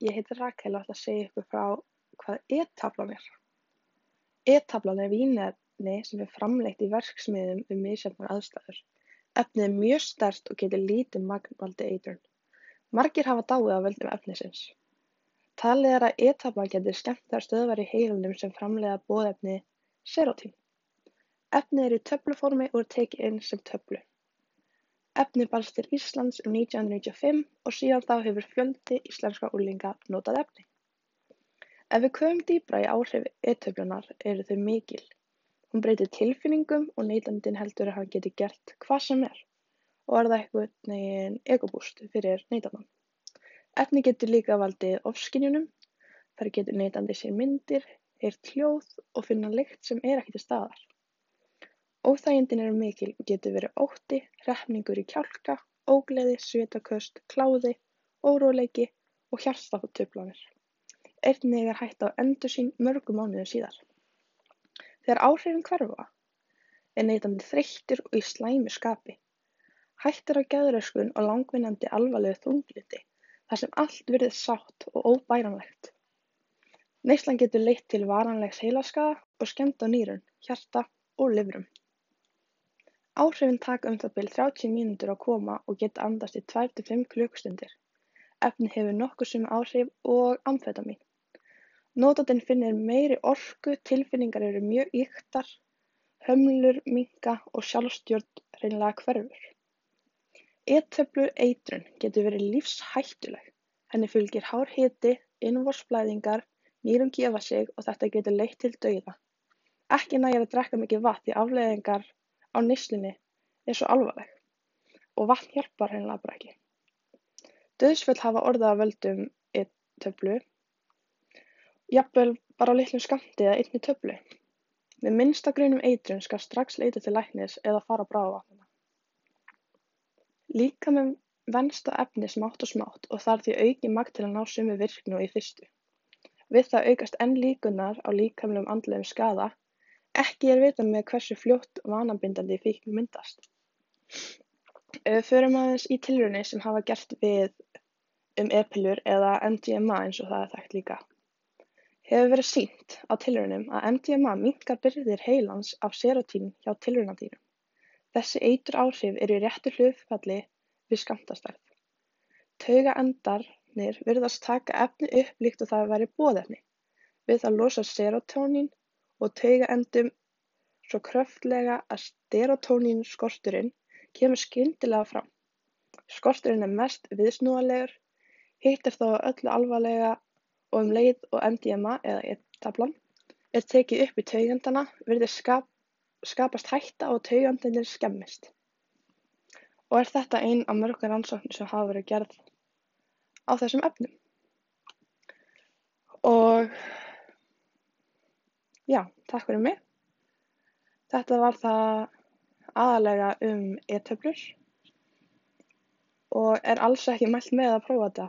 Ég heiti Rakel og ætla að segja ykkur frá hvað E-taflan er. E-taflan er vímuefni sem er framleitt í verksmiðjum við misjafnar aðstæður. Efnið er mjög sterkt og getur lítið magn valdið eitrun. Margir hafa dáið af völdum efnisins. Talið er að E-taflan geti skemmt þær stöðvar í heilanum sem framleiða boðefnið serótín. Efnið er í töfluformi og er tekið inn sem töflu. Efnið barst til Íslands um 1995 og síðan þá hefur fjöldi íslenskra unglinga notað efnið. Ef við köfum dýpra í áhrif e-töflunnar eru þau mikil. Hún breytir tilfinningum og neytandinn heldur að hann geti gert hvað sem er og er það einhvern veginn egobúst fyrir neytandann. Efnið getur líka valdið ofskynjunum, þar getur neytandi sér myndir, heyrt hljóð og finna lykt sem er ekki til staðar. Óþægindin eru mikil og getur verið ótti, hrepningur í kjálka, ógleði, svitaköst, kláði, óróleiki og hjartsláttartruflanir. Einnig er hætta á endursýn mörgum mánuðum síðar. Þegar áhrifin hverfa er neytandi þreyttur og í slæmu skapi. Hætt er á geðröskun og langvinnandi alvarlegu þunglyndi þar sem allt virðist sárt og óbæranlegt. Neyslan getur leitt til varanlegs heilaskaða og skemmda á nýrum, hjarta og lifrum. Áhrifin taka um það bil 30 mínútur að koma og geta andast í 2-5 klukkustundir. Efnið hefur nokkuð sömu áhrif og amfetamín. Notandinn finnur meiri orku, tilfinningar eru mjög ýktar, hömlur minnka og sjálfstjórn hreinlega hverfur. E-töflu eitrun getur verið lífshættuleg. Henni fylgir hár hiti, innvortsblæðingar, nýrum gefa sig og þetta getur leitt til dauða. Ekki nægir að drekka mikið vatn því afleiðingar á neyslunni er svo alvarleg og vatn hjálpar hreinlega bara ekki. Dauðsföll hafa orðið af völdum e-töflu, jafnvel bara litlum skammti eða einni töflu. Við minnsta grun um eitrun skal strax leita til læknis eða fara á bráðavatnina. Líkaminn venst á efni smátt og smátt og þarf því aukið magn til að ná sömu virkni og í fyrstu. Við það aukast enn líkurnar á líkamlegum andlegum skaða. Ekki er vitað með hversu fljótt vanabindandi fíkn myndast. Förum aðeins í tilraunir sem hafa gert við um e-pillur eða MDMA eins og það er þekkt líka. Hefur verið sýnt á tilraunum að MDMA minnkar byrðir heilans af serótín hjá tilraunadýrum. Þessi eituráhrif eru í réttu hlutfalli við skammtastærð. Taugaendarnir virðast taka efnið upp líkt og það væri boðefni. Við það losast serótónín og taugaendum svo kröfttulega að serótónínskorturinn kemur skyndilega fram. Skorturinn er mest viðsnúanlegur, hitt er þó öllu alvarlegra og um leið og MDMA eða E-taflan er tekið upp í taugaendana virðist skapast hætta á að taugaendarnir skemmist. Og er þetta ein af mörgum rannsóknum sem hafa verið gerð á þessum efnum. Og já, takk fyrir mig. Þetta var það aðalega um e-töflur og er alls ekki mælt með að prófa þetta.